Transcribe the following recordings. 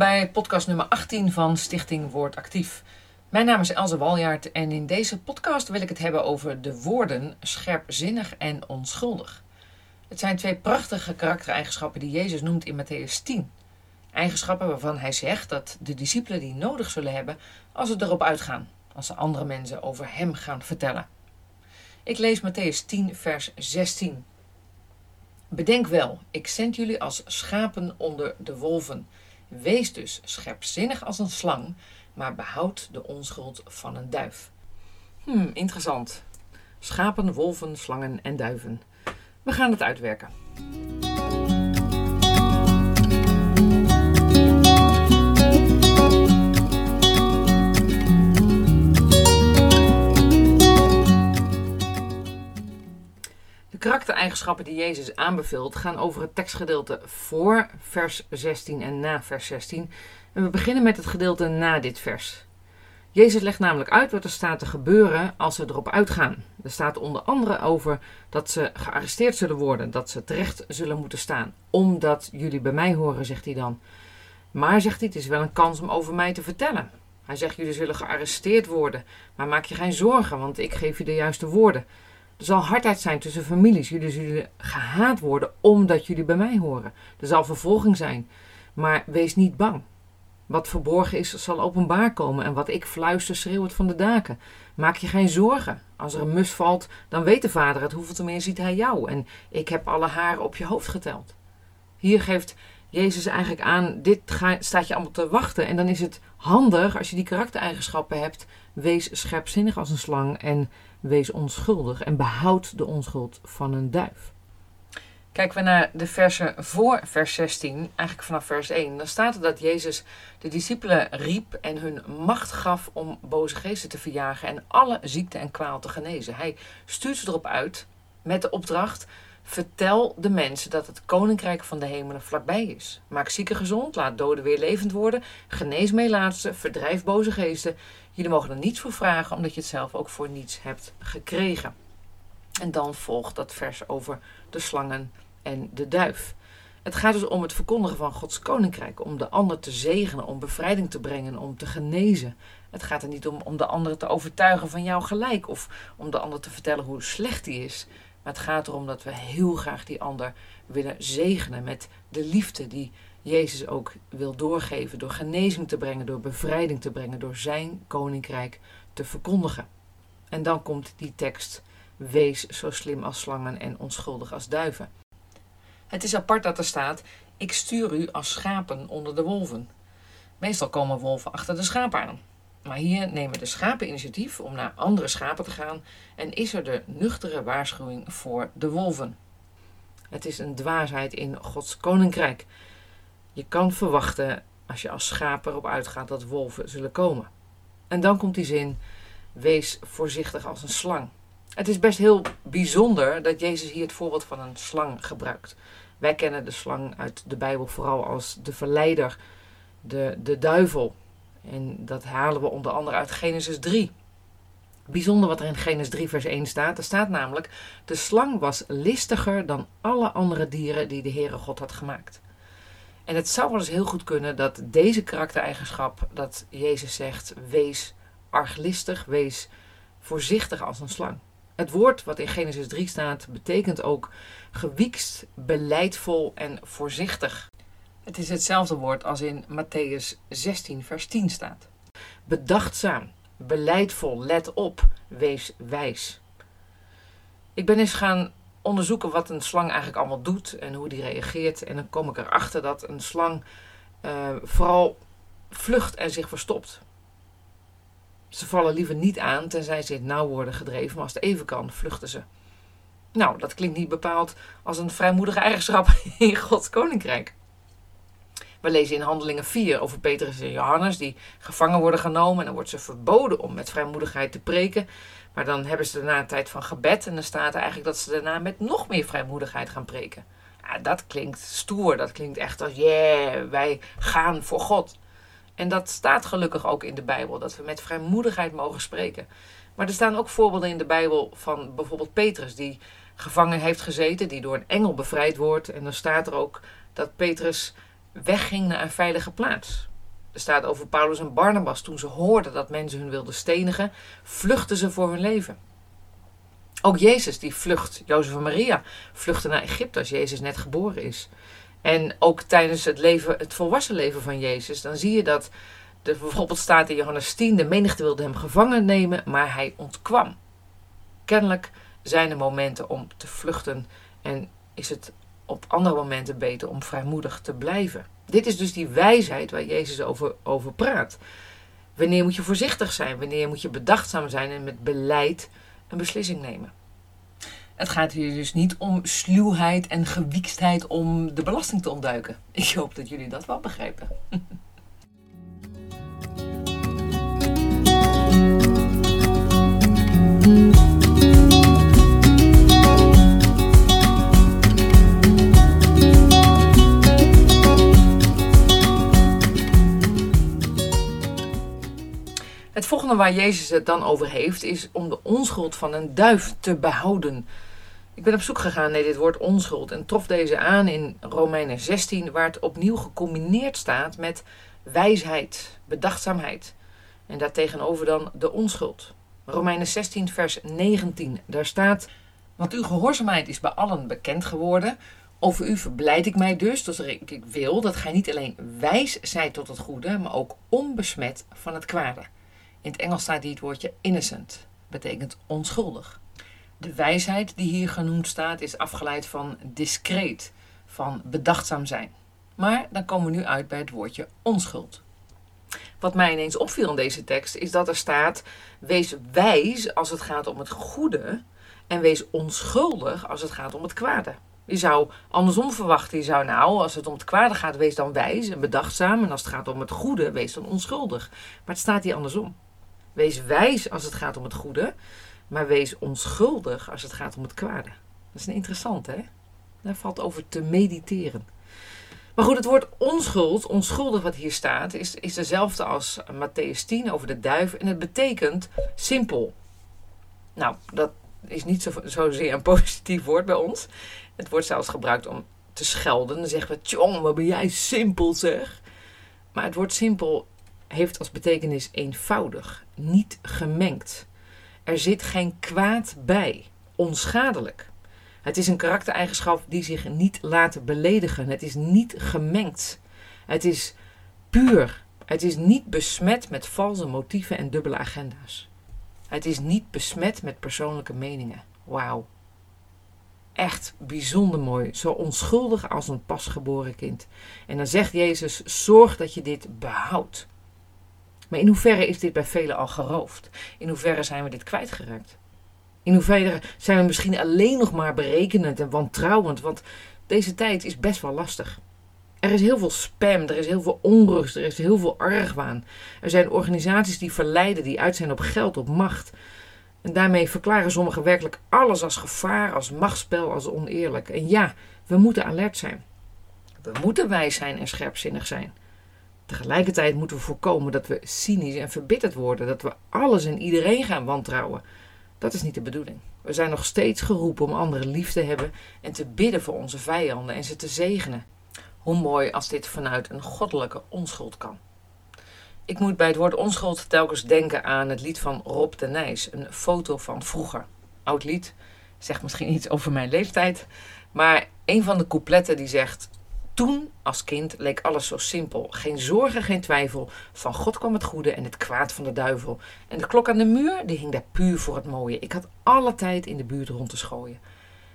bij podcast nummer 18 van Stichting Woord Actief. Mijn naam is Elze Waljaard en in deze podcast wil ik het hebben over de woorden scherpzinnig en onschuldig. Het zijn twee prachtige karaktereigenschappen die Jezus noemt in Matthäus 10. Eigenschappen waarvan hij zegt dat de discipelen die nodig zullen hebben als ze erop uitgaan, als ze andere mensen over hem gaan vertellen. Ik lees Matthäus 10, vers 16. Bedenk wel, ik zend jullie als schapen onder de wolven. Wees dus scherpzinnig als een slang, maar behoud de onschuld van een duif. Hmm, interessant. Schapen, wolven, slangen en duiven. We gaan het uitwerken. Karaktereigenschappen die Jezus aanbeveelt gaan over het tekstgedeelte voor vers 16 en na vers 16. En we beginnen met het gedeelte na dit vers. Jezus legt namelijk uit wat er staat te gebeuren als ze erop uitgaan. Er staat onder andere over dat ze gearresteerd zullen worden, dat ze terecht zullen moeten staan. Omdat jullie bij mij horen, zegt hij dan. Maar zegt hij, het is wel een kans om over mij te vertellen. Hij zegt, jullie zullen gearresteerd worden, maar maak je geen zorgen, want ik geef je de juiste woorden. Er zal hardheid zijn tussen families. Jullie zullen gehaat worden omdat jullie bij mij horen. Er zal vervolging zijn. Maar wees niet bang. Wat verborgen is, zal openbaar komen. En wat ik fluister, schreeuw het van de daken. Maak je geen zorgen. Als er een mus valt, dan weet de vader het. Hoeveel te meer ziet hij jou. En ik heb alle haren op je hoofd geteld. Hier geeft Jezus eigenlijk aan, dit staat je allemaal te wachten. En dan is het handig, als je die karaktereigenschappen hebt, wees scherpzinnig als een slang en wees onschuldig en behoud de onschuld van een duif. Kijken we naar de versen voor vers 16, eigenlijk vanaf vers 1, dan staat er dat Jezus de discipelen riep en hun macht gaf om boze geesten te verjagen en alle ziekte en kwaal te genezen. Hij stuurt ze erop uit met de opdracht: vertel de mensen dat het koninkrijk van de hemelen vlakbij is. Maak zieken gezond, laat doden weer levend worden, genees meelaatsten, verdrijf boze geesten. Jullie mogen er niets voor vragen, omdat je het zelf ook voor niets hebt gekregen. En dan volgt dat vers over de slangen en de duif. Het gaat dus om het verkondigen van Gods koninkrijk, om de ander te zegenen, om bevrijding te brengen, om te genezen. Het gaat er niet om om de ander te overtuigen van jouw gelijk of om de ander te vertellen hoe slecht hij is. Maar het gaat erom dat we heel graag die ander willen zegenen met de liefde die Jezus ook wil doorgeven door genezing te brengen, door bevrijding te brengen, door zijn koninkrijk te verkondigen. En dan komt die tekst: Wees zo slim als slangen en onschuldig als duiven. Het is apart dat er staat: Ik stuur u als schapen onder de wolven. Meestal komen wolven achter de schapen aan. Maar hier nemen de schapen initiatief om naar andere schapen te gaan en is er de nuchtere waarschuwing voor de wolven. Het is een dwaasheid in Gods koninkrijk. Je kan verwachten, als je als schaap erop uitgaat, dat wolven zullen komen. En dan komt die zin: wees voorzichtig als een slang. Het is best heel bijzonder dat Jezus hier het voorbeeld van een slang gebruikt. Wij kennen de slang uit de Bijbel vooral als de verleider, de, de duivel. En dat halen we onder andere uit Genesis 3. Bijzonder wat er in Genesis 3, vers 1 staat. Er staat namelijk: De slang was listiger dan alle andere dieren die de Heere God had gemaakt. En het zou wel eens heel goed kunnen dat deze karaktereigenschap, dat Jezus zegt, wees arglistig, wees voorzichtig als een slang. Het woord wat in Genesis 3 staat, betekent ook gewiekst, beleidvol en voorzichtig. Het is hetzelfde woord als in Matthäus 16, vers 10 staat. Bedachtzaam, beleidvol, let op, wees wijs. Ik ben eens gaan onderzoeken wat een slang eigenlijk allemaal doet en hoe die reageert. En dan kom ik erachter dat een slang uh, vooral vlucht en zich verstopt. Ze vallen liever niet aan tenzij ze in nauw worden gedreven, maar als het even kan, vluchten ze. Nou, dat klinkt niet bepaald als een vrijmoedige eigenschap in Gods koninkrijk. We lezen in Handelingen 4 over Petrus en Johannes die gevangen worden genomen en dan wordt ze verboden om met vrijmoedigheid te preken. Maar dan hebben ze daarna een tijd van gebed en dan staat er eigenlijk dat ze daarna met nog meer vrijmoedigheid gaan preken. Ja, dat klinkt stoer, dat klinkt echt als, yeah, wij gaan voor God. En dat staat gelukkig ook in de Bijbel, dat we met vrijmoedigheid mogen spreken. Maar er staan ook voorbeelden in de Bijbel van bijvoorbeeld Petrus, die gevangen heeft gezeten, die door een engel bevrijd wordt. En dan staat er ook dat Petrus wegging naar een veilige plaats. Er staat over Paulus en Barnabas. Toen ze hoorden dat mensen hun wilden stenigen, vluchtten ze voor hun leven. Ook Jezus die vlucht, Jozef en Maria vluchten naar Egypte als Jezus net geboren is. En ook tijdens het, leven, het volwassen leven van Jezus, dan zie je dat er bijvoorbeeld staat in Johannes 10, de menigte wilde hem gevangen nemen, maar hij ontkwam. Kennelijk zijn er momenten om te vluchten en is het op andere momenten beter om vrijmoedig te blijven. Dit is dus die wijsheid waar Jezus over, over praat. Wanneer moet je voorzichtig zijn? Wanneer moet je bedachtzaam zijn en met beleid een beslissing nemen? Het gaat hier dus niet om sluwheid en gewiekstheid om de belasting te ontduiken. Ik hoop dat jullie dat wel begrijpen. Waar Jezus het dan over heeft, is om de onschuld van een duif te behouden. Ik ben op zoek gegaan naar dit woord onschuld en trof deze aan in Romeinen 16, waar het opnieuw gecombineerd staat met wijsheid, bedachtzaamheid. En daartegenover dan de onschuld. Romeinen 16, vers 19, daar staat: Want uw gehoorzaamheid is bij allen bekend geworden. Over u verblijd ik mij dus, dat ik wil dat gij niet alleen wijs zijt tot het goede, maar ook onbesmet van het kwade. In het Engels staat hier het woordje innocent, betekent onschuldig. De wijsheid die hier genoemd staat is afgeleid van discreet, van bedachtzaam zijn. Maar dan komen we nu uit bij het woordje onschuld. Wat mij ineens opviel in deze tekst is dat er staat: wees wijs als het gaat om het goede en wees onschuldig als het gaat om het kwade. Je zou andersom verwachten. Je zou nou, als het om het kwade gaat, wees dan wijs en bedachtzaam. En als het gaat om het goede, wees dan onschuldig. Maar het staat hier andersom. Wees wijs als het gaat om het goede, maar wees onschuldig als het gaat om het kwade. Dat is een interessant, hè? Daar valt over te mediteren. Maar goed, het woord onschuld, onschuldig wat hier staat, is, is dezelfde als Matthäus 10 over de duif. En het betekent simpel. Nou, dat is niet zo, zozeer een positief woord bij ons. Het wordt zelfs gebruikt om te schelden. Dan zeggen we, tjong, wat ben jij simpel zeg. Maar het woord simpel heeft als betekenis eenvoudig, niet gemengd. Er zit geen kwaad bij, onschadelijk. Het is een karaktereigenschap die zich niet laat beledigen. Het is niet gemengd. Het is puur. Het is niet besmet met valse motieven en dubbele agenda's. Het is niet besmet met persoonlijke meningen. Wauw. Echt bijzonder mooi. Zo onschuldig als een pasgeboren kind. En dan zegt Jezus: zorg dat je dit behoudt. Maar in hoeverre is dit bij velen al geroofd? In hoeverre zijn we dit kwijtgeraakt? In hoeverre zijn we misschien alleen nog maar berekenend en wantrouwend? Want deze tijd is best wel lastig. Er is heel veel spam, er is heel veel onrust, er is heel veel argwaan. Er zijn organisaties die verleiden, die uit zijn op geld, op macht. En daarmee verklaren sommigen werkelijk alles als gevaar, als machtsspel, als oneerlijk. En ja, we moeten alert zijn. We moeten wijs zijn en scherpzinnig zijn. Tegelijkertijd moeten we voorkomen dat we cynisch en verbitterd worden, dat we alles en iedereen gaan wantrouwen. Dat is niet de bedoeling. We zijn nog steeds geroepen om anderen lief te hebben en te bidden voor onze vijanden en ze te zegenen. Hoe mooi als dit vanuit een goddelijke onschuld kan. Ik moet bij het woord onschuld telkens denken aan het lied van Rob de Nijs, een foto van vroeger. Oud lied, zegt misschien iets over mijn leeftijd, maar een van de coupletten die zegt: toen, als kind, leek alles zo simpel. Geen zorgen, geen twijfel. Van God kwam het goede en het kwaad van de duivel. En de klok aan de muur, die hing daar puur voor het mooie. Ik had alle tijd in de buurt rond te schooien.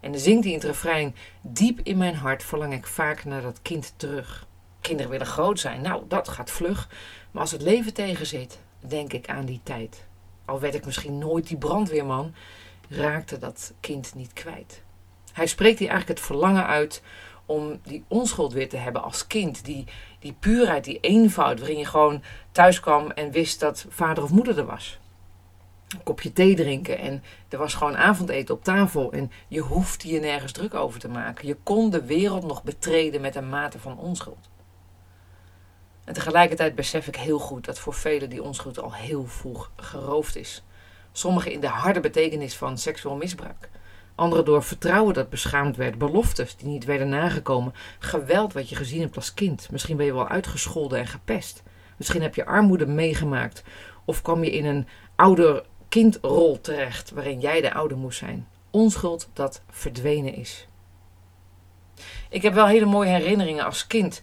En dan zingt hij in het refrein: Diep in mijn hart verlang ik vaak naar dat kind terug. Kinderen willen groot zijn, nou, dat gaat vlug. Maar als het leven tegenzit, denk ik aan die tijd. Al werd ik misschien nooit die brandweerman, raakte dat kind niet kwijt. Hij spreekt hier eigenlijk het verlangen uit om die onschuld weer te hebben als kind. Die, die puurheid, die eenvoud, waarin je gewoon thuis kwam en wist dat vader of moeder er was. Een kopje thee drinken en er was gewoon avondeten op tafel en je hoefde je nergens druk over te maken. Je kon de wereld nog betreden met een mate van onschuld. En tegelijkertijd besef ik heel goed dat voor velen die onschuld al heel vroeg geroofd is. Sommigen in de harde betekenis van seksueel misbruik. Anderen door vertrouwen dat beschaamd werd, beloftes die niet werden nagekomen, geweld wat je gezien hebt als kind. Misschien ben je wel uitgescholden en gepest. Misschien heb je armoede meegemaakt of kwam je in een ouder kindrol terecht waarin jij de ouder moest zijn. Onschuld dat verdwenen is. Ik heb wel hele mooie herinneringen als kind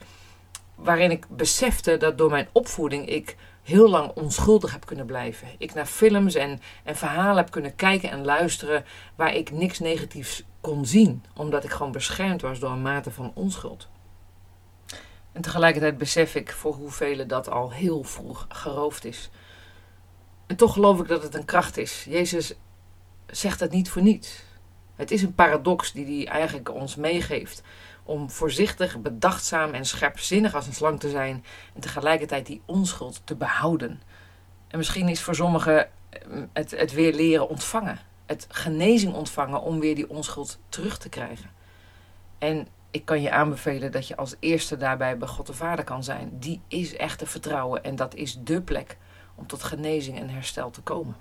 waarin ik besefte dat door mijn opvoeding ik heel lang onschuldig heb kunnen blijven. Ik naar films en, en verhalen heb kunnen kijken en luisteren waar ik niks negatiefs kon zien, omdat ik gewoon beschermd was door een mate van onschuld. En tegelijkertijd besef ik voor hoeveel dat al heel vroeg geroofd is. En toch geloof ik dat het een kracht is. Jezus zegt het niet voor niets. Het is een paradox die hij eigenlijk ons meegeeft. Om voorzichtig, bedachtzaam en scherpzinnig als een slang te zijn en tegelijkertijd die onschuld te behouden. En misschien is voor sommigen eh, het, het weer leren ontvangen. Het genezing ontvangen om weer die onschuld terug te krijgen. En ik kan je aanbevelen dat je als eerste daarbij bij God de Vader kan zijn. Die is echt te vertrouwen en dat is dé plek om tot genezing en herstel te komen.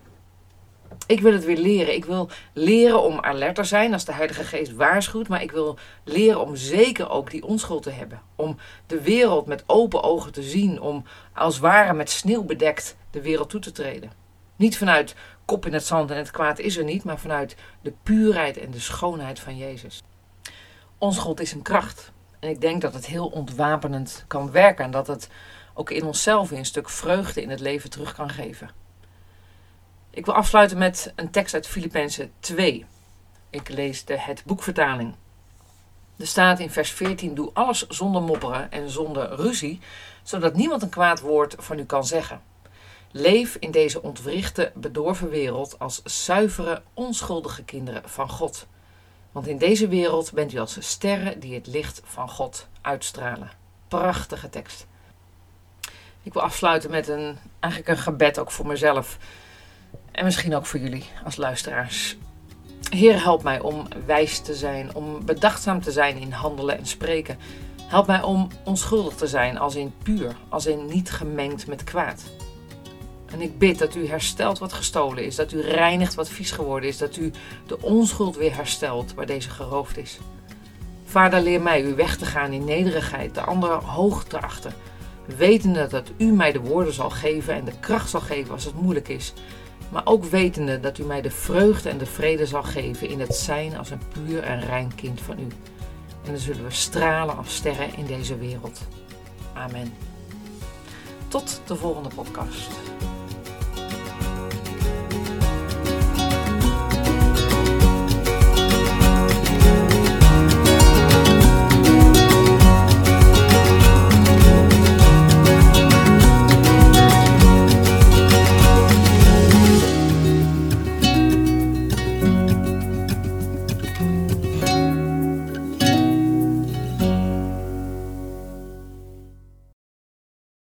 Ik wil het weer leren. Ik wil leren om alert te zijn als de Heilige Geest waarschuwt. Maar ik wil leren om zeker ook die onschuld te hebben. Om de wereld met open ogen te zien. Om als ware met sneeuw bedekt de wereld toe te treden. Niet vanuit kop in het zand en het kwaad is er niet. Maar vanuit de puurheid en de schoonheid van Jezus. Onschuld is een kracht. En ik denk dat het heel ontwapenend kan werken. En dat het ook in onszelf een stuk vreugde in het leven terug kan geven. Ik wil afsluiten met een tekst uit Filippenzen 2. Ik lees de het boekvertaling. Er staat in vers 14: Doe alles zonder mopperen en zonder ruzie, zodat niemand een kwaad woord van u kan zeggen. Leef in deze ontwrichte, bedorven wereld als zuivere, onschuldige kinderen van God. Want in deze wereld bent u als sterren die het licht van God uitstralen. Prachtige tekst. Ik wil afsluiten met een, eigenlijk een gebed ook voor mezelf. En misschien ook voor jullie als luisteraars. Heer, help mij om wijs te zijn, om bedachtzaam te zijn in handelen en spreken. Help mij om onschuldig te zijn, als in puur, als in niet gemengd met kwaad. En ik bid dat u herstelt wat gestolen is, dat u reinigt wat vies geworden is, dat u de onschuld weer herstelt waar deze geroofd is. Vader, leer mij u weg te gaan in nederigheid, de anderen hoog te achten, wetende dat u mij de woorden zal geven en de kracht zal geven als het moeilijk is maar ook wetende dat u mij de vreugde en de vrede zal geven in het zijn als een puur en rein kind van u. En dan zullen we stralen als sterren in deze wereld. Amen. Tot de volgende podcast.